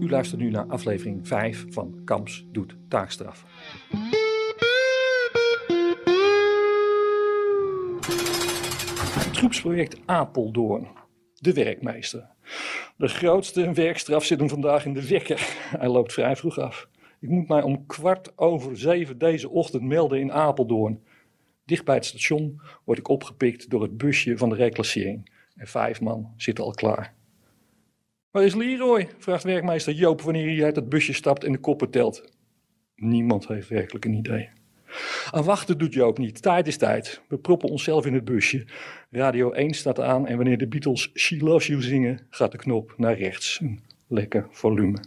U luistert nu naar aflevering 5 van Kamps doet taakstraf. Troepsproject Apeldoorn, de werkmeester. De grootste werkstraf zit hem vandaag in de wekker. Hij loopt vrij vroeg af. Ik moet mij om kwart over zeven deze ochtend melden in Apeldoorn. Dicht bij het station word ik opgepikt door het busje van de reclassering. En vijf man zitten al klaar. Waar is Leroy? vraagt werkmeester Joop wanneer hij uit het busje stapt en de koppen telt. Niemand heeft werkelijk een idee. Aan wachten doet Joop niet. Tijd is tijd. We proppen onszelf in het busje. Radio 1 staat aan en wanneer de Beatles She Loves You zingen, gaat de knop naar rechts. Een lekker volume.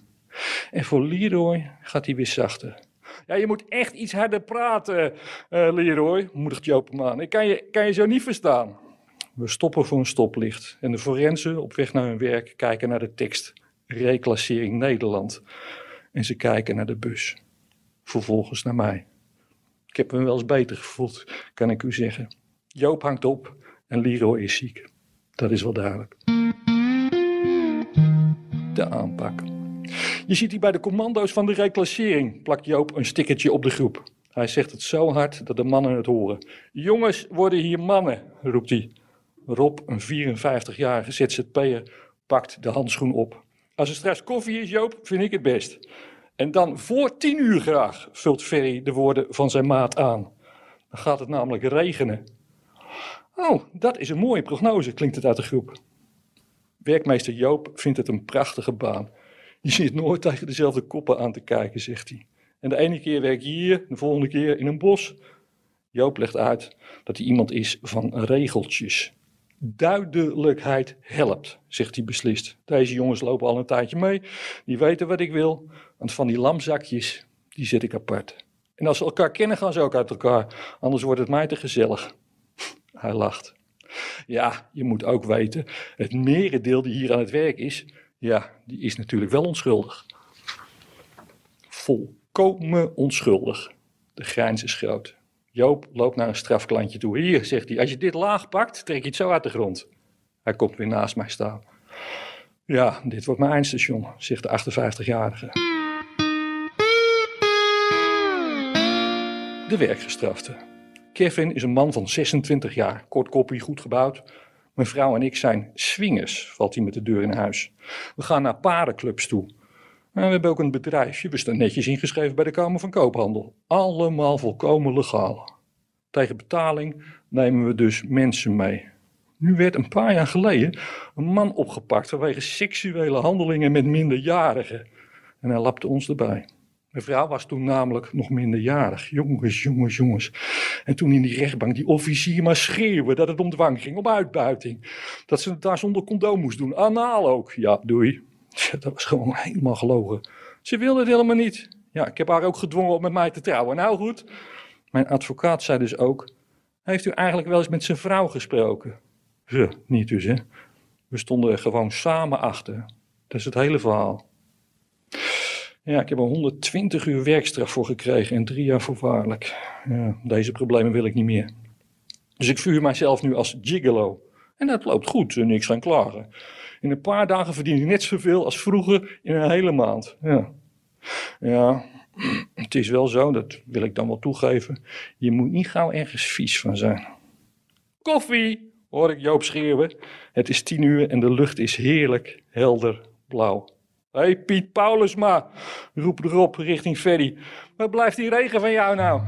En voor Leroy gaat hij weer zachter. Ja, je moet echt iets harder praten, uh, Leroy, moedigt Joop hem aan. Ik kan je, kan je zo niet verstaan. We stoppen voor een stoplicht en de forensen op weg naar hun werk kijken naar de tekst Reclassering Nederland. En ze kijken naar de bus. Vervolgens naar mij. Ik heb me wel eens beter gevoeld, kan ik u zeggen. Joop hangt op en Leroy is ziek. Dat is wel duidelijk. De aanpak. Je ziet hier bij de commando's van de reclassering, plakt Joop een stickertje op de groep. Hij zegt het zo hard dat de mannen het horen. Jongens worden hier mannen, roept hij. Rob, een 54-jarige ZZP'er, pakt de handschoen op. Als er straks koffie is, Joop, vind ik het best. En dan voor tien uur graag, vult Ferry de woorden van zijn maat aan. Dan gaat het namelijk regenen. Oh, dat is een mooie prognose, klinkt het uit de groep. Werkmeester Joop vindt het een prachtige baan. Je zit nooit tegen dezelfde koppen aan te kijken, zegt hij. En de ene keer werk je hier, de volgende keer in een bos. Joop legt uit dat hij iemand is van regeltjes. Duidelijkheid helpt, zegt hij beslist. Deze jongens lopen al een tijdje mee, die weten wat ik wil. Want van die lamzakjes, die zet ik apart. En als ze elkaar kennen, gaan ze ook uit elkaar. Anders wordt het mij te gezellig. Hij lacht. Ja, je moet ook weten, het merendeel die hier aan het werk is, ja, die is natuurlijk wel onschuldig. Volkomen onschuldig. De grijns is groot. Joop loopt naar een strafklantje toe. Hier, zegt hij, als je dit laag pakt, trek je het zo uit de grond. Hij komt weer naast mij staan. Ja, dit wordt mijn eindstation, zegt de 58-jarige. De werkgestrafte. Kevin is een man van 26 jaar, kort koppie, goed gebouwd. Mijn vrouw en ik zijn swingers, valt hij met de deur in huis. We gaan naar parenclubs toe. En we hebben ook een bedrijfje, we staan netjes ingeschreven bij de Kamer van Koophandel. Allemaal volkomen legaal. Tegen betaling nemen we dus mensen mee. Nu werd een paar jaar geleden een man opgepakt vanwege seksuele handelingen met minderjarigen. En hij lapte ons erbij. Mijn vrouw was toen namelijk nog minderjarig. Jongens, jongens, jongens. En toen in die rechtbank die officier maar schreeuwen dat het om dwang ging, om uitbuiting. Dat ze het daar zonder condoom moest doen. Anaal ook. Ja, doei. Dat was gewoon helemaal gelogen. Ze wilde het helemaal niet. Ja, ik heb haar ook gedwongen om met mij te trouwen. Nou goed, mijn advocaat zei dus ook, heeft u eigenlijk wel eens met zijn vrouw gesproken? Ja, niet dus hè. We stonden er gewoon samen achter. Dat is het hele verhaal. Ja, ik heb er 120 uur werkstraf voor gekregen en drie jaar voorwaardelijk. Ja, deze problemen wil ik niet meer. Dus ik vuur mijzelf nu als gigolo. En dat loopt goed, niks aan klagen. In een paar dagen verdien ik net zoveel als vroeger in een hele maand. Ja. ja, het is wel zo, dat wil ik dan wel toegeven. Je moet niet gauw ergens vies van zijn. Koffie, hoor ik Joop schreeuwen. Het is tien uur en de lucht is heerlijk helder blauw. Hé hey Piet Paulusma, roep erop richting Ferry. Waar blijft die regen van jou nou?